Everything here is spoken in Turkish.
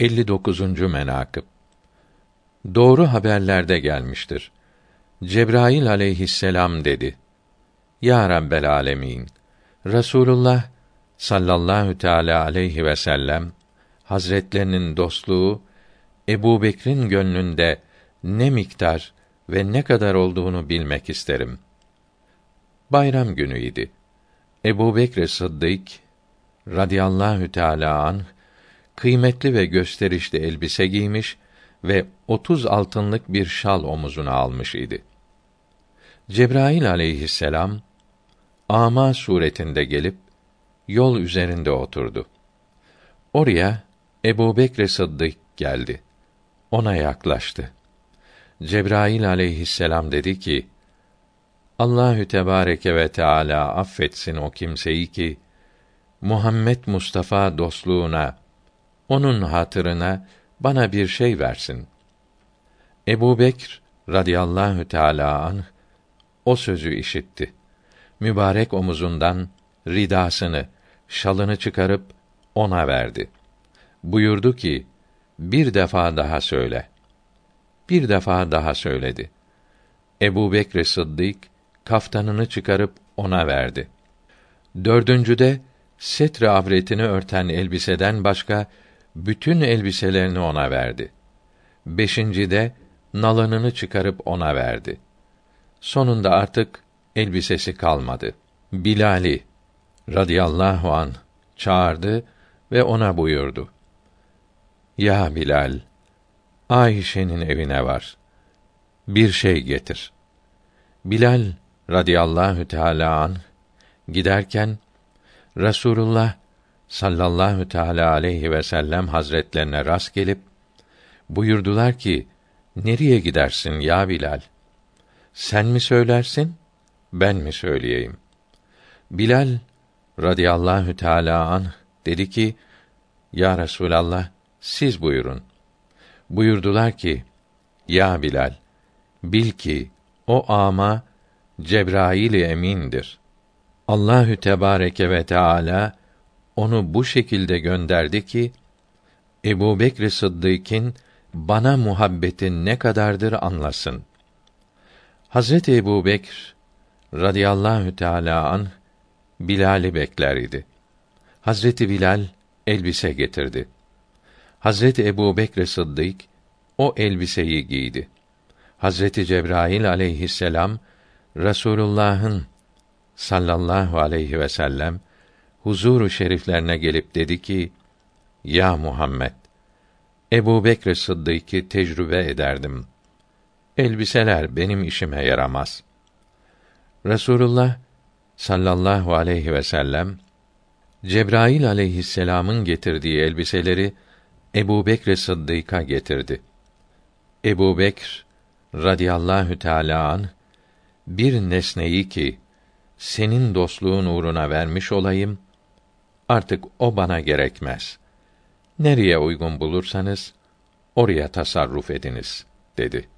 59. menakıb Doğru haberlerde gelmiştir. Cebrail aleyhisselam dedi: Ya Rabbel alemin, Resulullah sallallahu teala aleyhi ve sellem hazretlerinin dostluğu Ebu Bekir'in gönlünde ne miktar ve ne kadar olduğunu bilmek isterim. Bayram günüydü. Ebu Bekr Sıddık radıyallahu teâlâ anh, kıymetli ve gösterişli elbise giymiş ve otuz altınlık bir şal omuzuna almış idi. Cebrail aleyhisselam, ama suretinde gelip, yol üzerinde oturdu. Oraya, Ebu Bekr Sıddık geldi. Ona yaklaştı. Cebrail aleyhisselam dedi ki, Allahü Tebareke ve Teala affetsin o kimseyi ki Muhammed Mustafa dostluğuna, onun hatırına bana bir şey versin. Ebu Bekr radıyallahu teâlâ anh, o sözü işitti. Mübarek omuzundan ridasını, şalını çıkarıp ona verdi. Buyurdu ki, bir defa daha söyle. Bir defa daha söyledi. Ebu Bekr Sıddık, kaftanını çıkarıp ona verdi. Dördüncüde, setre avretini örten elbiseden başka bütün elbiselerini ona verdi. Beşincide nalınını çıkarıp ona verdi. Sonunda artık elbisesi kalmadı. Bilali radıyallahu an çağırdı ve ona buyurdu. Ya Bilal, Ayşe'nin evine var. Bir şey getir. Bilal radıyallahu teala an giderken Rasulullah sallallahu teala aleyhi ve sellem hazretlerine rast gelip buyurdular ki nereye gidersin ya Bilal? Sen mi söylersin, ben mi söyleyeyim? Bilal radıyallahu teala an dedi ki ya Resulallah siz buyurun. Buyurdular ki ya Bilal bil ki o ama Cebrail emindir. Allahü Tebareke ve Teala onu bu şekilde gönderdi ki Ebu Bekr Sıddık'ın bana muhabbetin ne kadardır anlasın. Hazreti Ebu Bekr radıyallahu teâlâ an Bilal'i bekler idi. Hazreti Bilal elbise getirdi. Hazreti Ebu Bekr Sıddık o elbiseyi giydi. Hazreti Cebrail aleyhisselam Resulullah'ın sallallahu aleyhi ve sellem huzuru şeriflerine gelip dedi ki: Ya Muhammed, Ebu Bekr Sıddık'ı tecrübe ederdim. Elbiseler benim işime yaramaz. Resulullah sallallahu aleyhi ve sellem Cebrail aleyhisselamın getirdiği elbiseleri Ebu Bekr Sıddık'a getirdi. Ebu Bekr radıyallahu teâlâ an bir nesneyi ki senin dostluğun uğruna vermiş olayım artık o bana gerekmez. Nereye uygun bulursanız oraya tasarruf ediniz dedi.